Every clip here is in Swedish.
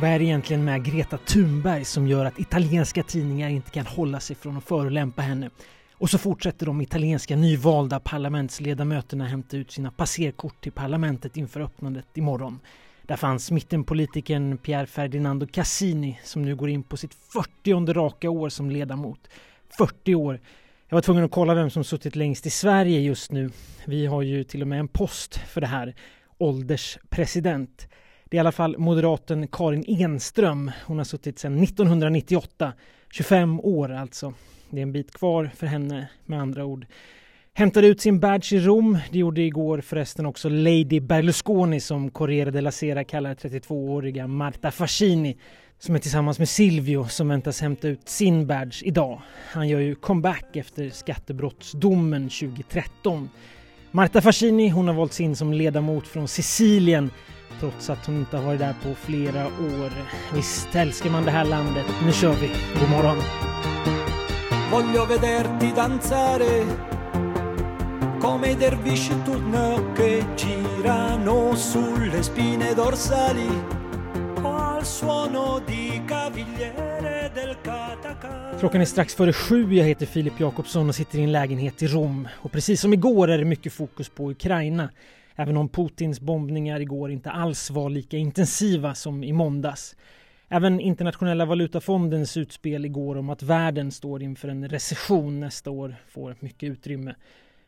Vad är det egentligen med Greta Thunberg som gör att italienska tidningar inte kan hålla sig från att förolämpa henne? Och så fortsätter de italienska nyvalda parlamentsledamöterna hämta ut sina passerkort till parlamentet inför öppnandet imorgon. Där fanns mittenpolitikern Pier Ferdinando Cassini som nu går in på sitt 40 raka år som ledamot. 40 år! Jag var tvungen att kolla vem som suttit längst i Sverige just nu. Vi har ju till och med en post för det här. Ålderspresident. Det är i alla fall moderaten Karin Enström. Hon har suttit sedan 1998. 25 år alltså. Det är en bit kvar för henne med andra ord. Hämtade ut sin badge i Rom. Det gjorde igår förresten också Lady Berlusconi som Corriere della Sera kallar 32-åriga Marta Fascini som är tillsammans med Silvio som väntas hämta ut sin badge idag. Han gör ju comeback efter skattebrottsdomen 2013. Marta Fascini hon har valts in som ledamot från Sicilien trots att hon inte har varit där på flera år. Visst älskar man det här landet. Nu kör vi. God morgon! Voglio vederti danzare come dervisci turno che girano sulle spine dorsali al suono di cavigliere del Catacà. Klockan är strax före sju. Jag heter Filip Jakobsson och sitter i en lägenhet i Rom. Och precis som igår är det mycket fokus på Ukraina. Även om Putins bombningar igår inte alls var lika intensiva som i måndags. Även Internationella valutafondens utspel igår om att världen står inför en recession nästa år får mycket utrymme.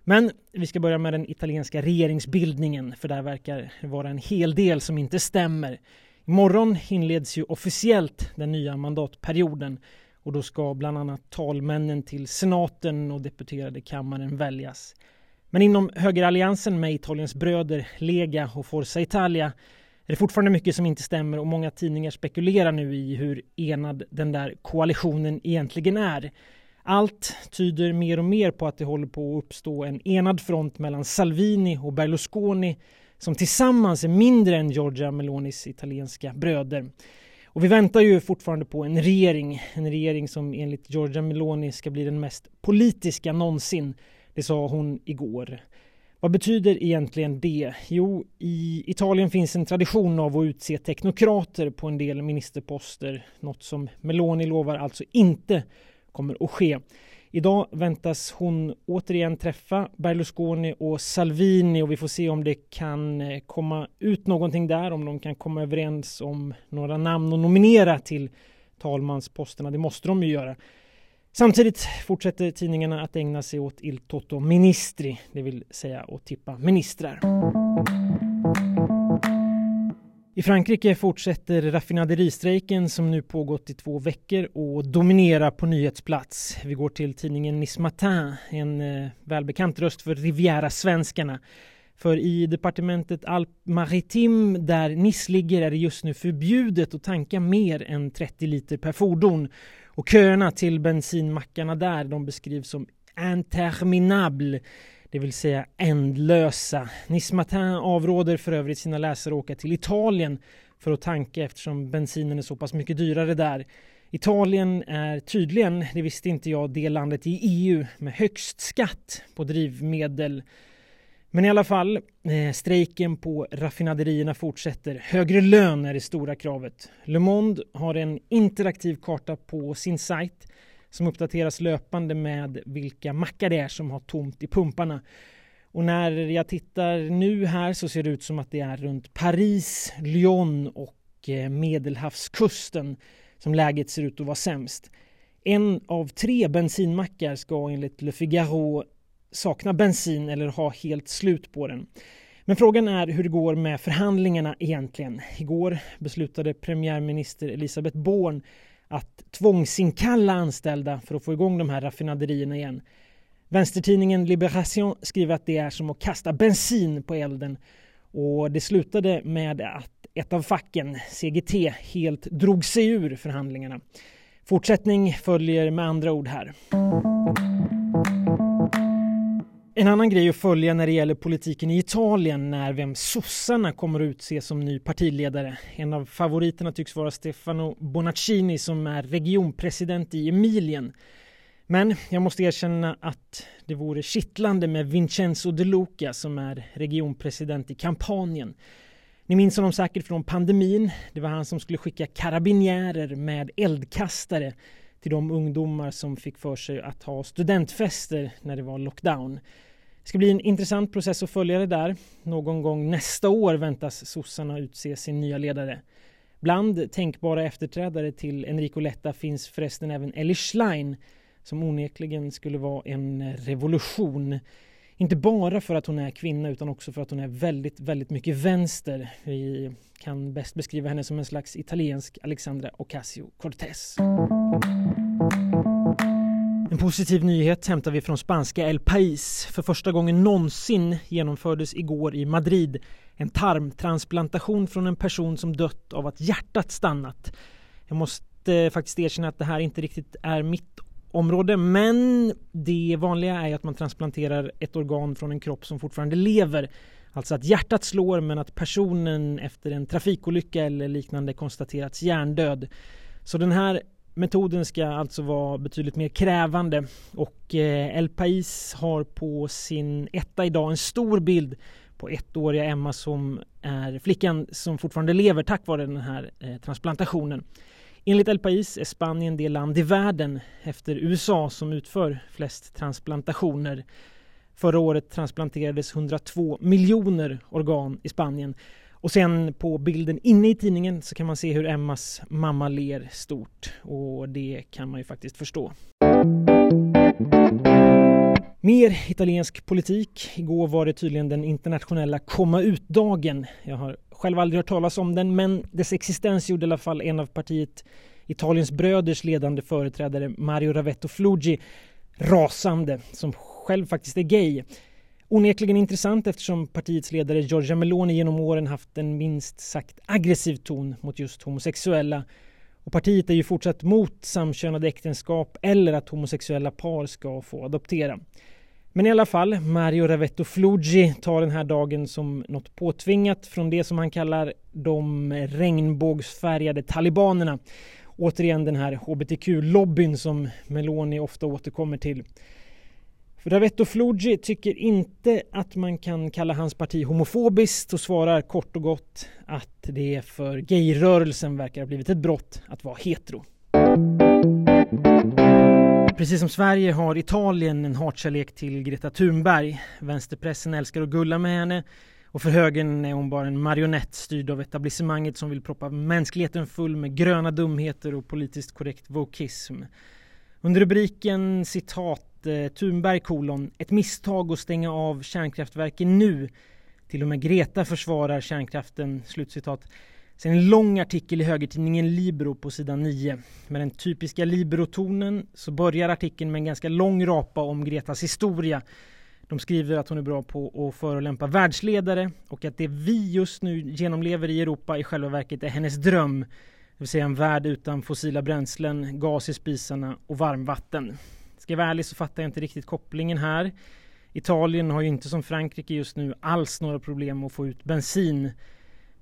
Men vi ska börja med den italienska regeringsbildningen för där verkar det vara en hel del som inte stämmer. Imorgon inleds ju officiellt den nya mandatperioden och då ska bland annat talmännen till senaten och deputerade kammaren väljas. Men inom högeralliansen med Italiens bröder Lega och Forza Italia är det fortfarande mycket som inte stämmer och många tidningar spekulerar nu i hur enad den där koalitionen egentligen är. Allt tyder mer och mer på att det håller på att uppstå en enad front mellan Salvini och Berlusconi som tillsammans är mindre än Giorgia Melonis italienska bröder. Och vi väntar ju fortfarande på en regering, en regering som enligt Giorgia Meloni ska bli den mest politiska någonsin det sa hon igår. Vad betyder egentligen det? Jo, i Italien finns en tradition av att utse teknokrater på en del ministerposter. Något som Meloni lovar alltså inte kommer att ske. Idag väntas hon återigen träffa Berlusconi och Salvini och vi får se om det kan eh, komma ut någonting där, om de kan komma överens om några namn och nominera till talmansposterna. Det måste de ju göra. Samtidigt fortsätter tidningarna att ägna sig åt Il Toto Ministri, det vill säga att tippa ministrar. I Frankrike fortsätter raffinaderistrejken som nu pågått i två veckor och dominerar på nyhetsplats. Vi går till tidningen Nice Matin, en eh, välbekant röst för Riviera-svenskarna. För i departementet Alpes-Maritime där Nice ligger är det just nu förbjudet att tanka mer än 30 liter per fordon och köerna till bensinmackarna där de beskrivs som interminable, det vill säga ändlösa. Nismatin avråder för övrigt sina läsare att åka till Italien för att tanka eftersom bensinen är så pass mycket dyrare där. Italien är tydligen, det visste inte jag, det landet i EU med högst skatt på drivmedel men i alla fall, eh, strejken på raffinaderierna fortsätter. Högre lön är det stora kravet. Le Monde har en interaktiv karta på sin sajt som uppdateras löpande med vilka mackar det är som har tomt i pumparna. Och när jag tittar nu här så ser det ut som att det är runt Paris, Lyon och eh, Medelhavskusten som läget ser ut att vara sämst. En av tre bensinmackar ska enligt Le Figaro sakna bensin eller ha helt slut på den. Men frågan är hur det går med förhandlingarna egentligen. Igår beslutade premiärminister Elisabeth Born att tvångsinkalla anställda för att få igång de här raffinaderierna igen. Vänstertidningen Liberation skriver att det är som att kasta bensin på elden och det slutade med att ett av facken, CGT, helt drog sig ur förhandlingarna. Fortsättning följer med andra ord här. En annan grej att följa när det gäller politiken i Italien är vem sossarna kommer att utse som ny partiledare. En av favoriterna tycks vara Stefano Bonaccini som är regionpresident i Emilien. Men jag måste erkänna att det vore kittlande med Vincenzo De Luca som är regionpresident i Kampanien. Ni minns honom säkert från pandemin. Det var han som skulle skicka karabinjärer med eldkastare till de ungdomar som fick för sig att ha studentfester när det var lockdown. Det ska bli en intressant process att följa det där. Någon gång nästa år väntas sossarna utse sin nya ledare. Bland tänkbara efterträdare till Enrico Letta finns förresten även Ellie Schlein som onekligen skulle vara en revolution. Inte bara för att hon är kvinna utan också för att hon är väldigt, väldigt mycket vänster. Vi kan bäst beskriva henne som en slags italiensk Alexandra Ocasio-Cortez. En positiv nyhet hämtar vi från spanska El País. För första gången någonsin genomfördes igår i Madrid en tarmtransplantation från en person som dött av att hjärtat stannat. Jag måste faktiskt erkänna att det här inte riktigt är mitt område men det vanliga är att man transplanterar ett organ från en kropp som fortfarande lever. Alltså att hjärtat slår men att personen efter en trafikolycka eller liknande konstaterats hjärndöd. Så den här Metoden ska alltså vara betydligt mer krävande och eh, El Pais har på sin etta idag en stor bild på ettåriga Emma som är flickan som fortfarande lever tack vare den här eh, transplantationen. Enligt El País är Spanien det land i världen efter USA som utför flest transplantationer. Förra året transplanterades 102 miljoner organ i Spanien och sen på bilden inne i tidningen så kan man se hur Emmas mamma ler stort och det kan man ju faktiskt förstå. Mer italiensk politik. Igår var det tydligen den internationella komma ut-dagen. Jag har själv aldrig hört talas om den men dess existens gjorde i alla fall en av partiet Italiens bröders ledande företrädare Mario Ravetto Flugi rasande som själv faktiskt är gay. Onekligen intressant eftersom partiets ledare Giorgia Meloni genom åren haft en minst sagt aggressiv ton mot just homosexuella. Och partiet är ju fortsatt mot samkönade äktenskap eller att homosexuella par ska få adoptera. Men i alla fall, Mario Ravetto Flugi tar den här dagen som något påtvingat från det som han kallar de regnbågsfärgade talibanerna. Återigen den här hbtq-lobbyn som Meloni ofta återkommer till. För Ravetto Flugi tycker inte att man kan kalla hans parti homofobiskt och svarar kort och gott att det för gayrörelsen verkar ha blivit ett brott att vara hetero. Precis som Sverige har Italien en hatkärlek till Greta Thunberg. Vänsterpressen älskar att gulla med henne och för högern är hon bara en marionett styrd av etablissemanget som vill proppa mänskligheten full med gröna dumheter och politiskt korrekt vokism. Under rubriken citat eh, Thunberg kolon ett misstag att stänga av kärnkraftverken nu. Till och med Greta försvarar kärnkraften. Slutcitat. Sen en lång artikel i högertidningen Libro på sidan 9. Med den typiska Libro-tonen så börjar artikeln med en ganska lång rapa om Gretas historia. De skriver att hon är bra på att förolämpa världsledare och att det vi just nu genomlever i Europa i själva verket är hennes dröm. Det vill säga en värld utan fossila bränslen, gas i spisarna och varmvatten. Ska jag vara ärlig så fattar jag inte riktigt kopplingen här. Italien har ju inte som Frankrike just nu alls några problem att få ut bensin.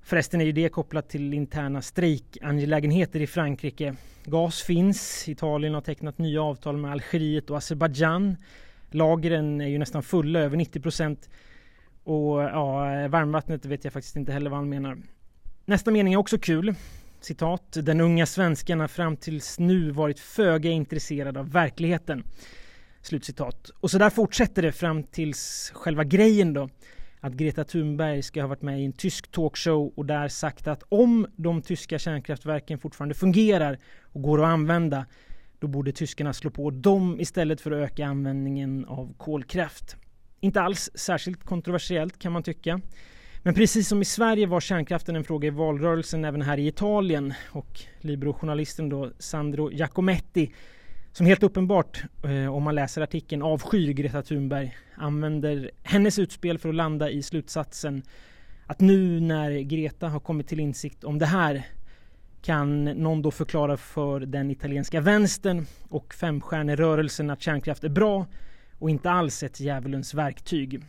Förresten är ju det kopplat till interna strejkangelägenheter i Frankrike. Gas finns. Italien har tecknat nya avtal med Algeriet och Azerbajdzjan. Lagren är ju nästan fulla, över 90 procent. Och ja, varmvattnet vet jag faktiskt inte heller vad han menar. Nästa mening är också kul. Citat. Den unga svensken har fram tills nu varit föga intresserad av verkligheten. Slutcitat. Och så där fortsätter det fram tills själva grejen då. Att Greta Thunberg ska ha varit med i en tysk talkshow och där sagt att om de tyska kärnkraftverken fortfarande fungerar och går att använda då borde tyskarna slå på dem istället för att öka användningen av kolkraft. Inte alls särskilt kontroversiellt kan man tycka. Men precis som i Sverige var kärnkraften en fråga i valrörelsen även här i Italien och Libero-journalisten då Sandro Giacometti som helt uppenbart, eh, om man läser artikeln, avskyr Greta Thunberg använder hennes utspel för att landa i slutsatsen att nu när Greta har kommit till insikt om det här kan någon då förklara för den italienska vänstern och femstjärnerörelsen att kärnkraft är bra och inte alls ett djävulens verktyg.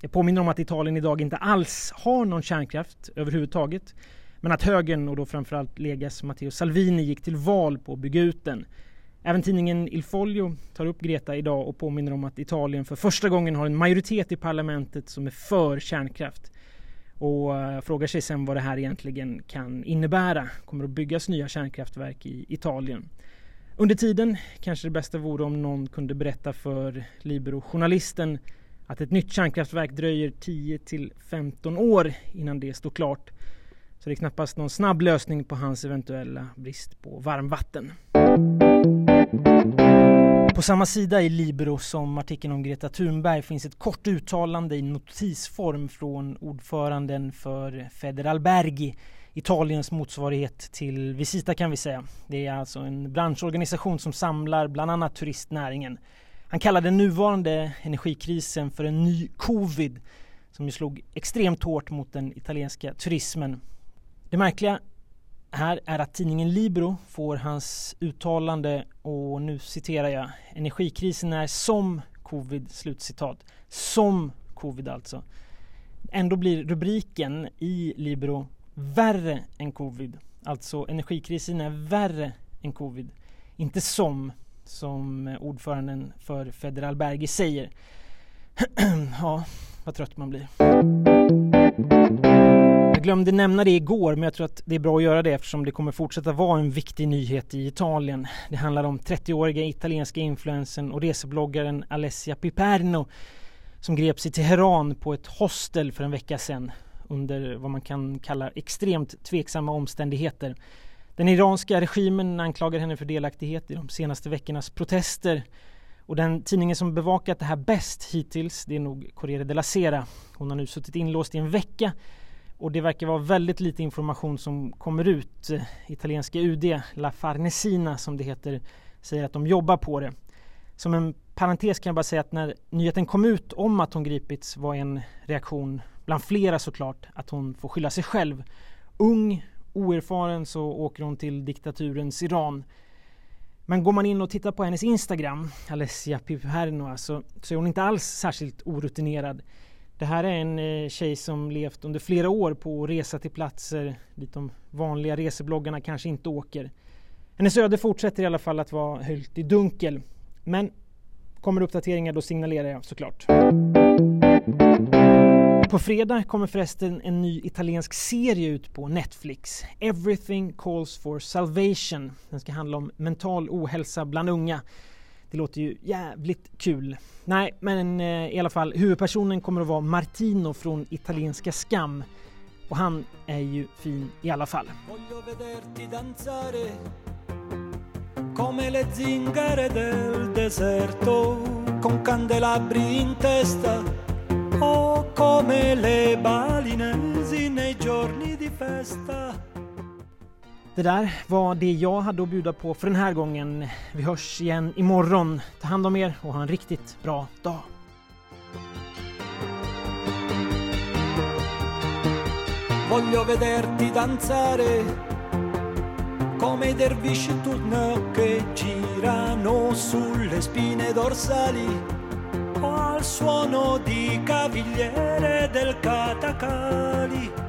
Jag påminner om att Italien idag inte alls har någon kärnkraft överhuvudtaget. Men att högern och då framförallt Legas Matteo Salvini gick till val på att bygga ut den. Även tidningen Il Foglio tar upp Greta idag och påminner om att Italien för första gången har en majoritet i parlamentet som är för kärnkraft. och eh, frågar sig sen vad det här egentligen kan innebära. Kommer att byggas nya kärnkraftverk i Italien. Under tiden kanske det bästa vore om någon kunde berätta för Libero-journalisten att ett nytt kärnkraftverk dröjer 10 till 15 år innan det står klart. Så det är knappast någon snabb lösning på hans eventuella brist på varmvatten. På samma sida i Libero som artikeln om Greta Thunberg finns ett kort uttalande i notisform från ordföranden för Federalbergi, Italiens motsvarighet till Visita kan vi säga. Det är alltså en branschorganisation som samlar bland annat turistnäringen. Han kallar den nuvarande energikrisen för en ny covid som ju slog extremt hårt mot den italienska turismen. Det märkliga här är att tidningen Libro får hans uttalande och nu citerar jag Energikrisen är som covid, slutcitat. Som covid alltså. Ändå blir rubriken i Libro värre än covid. Alltså energikrisen är värre än covid. Inte som, som ordföranden för Federalbergi säger. ja, vad trött man blir. Jag glömde nämna det igår men jag tror att det är bra att göra det eftersom det kommer fortsätta vara en viktig nyhet i Italien. Det handlar om 30-åriga italienska influensen och resebloggaren Alessia Piperno som greps i Teheran på ett hostel för en vecka sedan under vad man kan kalla extremt tveksamma omständigheter. Den iranska regimen anklagar henne för delaktighet i de senaste veckornas protester och den tidningen som bevakat det här bäst hittills det är nog Corriere della Sera. Hon har nu suttit inlåst i en vecka och det verkar vara väldigt lite information som kommer ut. Eh, italienska UD, La Farnesina som det heter, säger att de jobbar på det. Som en parentes kan jag bara säga att när nyheten kom ut om att hon gripits var en reaktion bland flera såklart att hon får skylla sig själv. Ung, oerfaren så åker hon till diktaturens Iran. Men går man in och tittar på hennes Instagram, Alessia Piperno, alltså, så är hon inte alls särskilt orutinerad. Det här är en eh, tjej som levt under flera år på att resa till platser dit de vanliga resebloggarna kanske inte åker. Hennes öde fortsätter i alla fall att vara höljt i dunkel. Men kommer uppdateringar då signalerar jag såklart. På fredag kommer förresten en ny italiensk serie ut på Netflix. Everything calls for salvation. Den ska handla om mental ohälsa bland unga. Det låter ju jävligt kul. Nej, men eh, i alla fall huvudpersonen kommer att vara Martino från italienska Skam. Och han är ju fin i alla fall. Come le zingare del deserto con candelabri in testa o come le balinesi nei giorni di festa det där var det jag hade att bjuda på för den här gången. Vi hörs igen imorgon. Ta hand om er och ha en riktigt bra dag. Voglio vederti danzare come i dervisci turno che girano sulle spine dorsali o al suono di cavigliere del catacali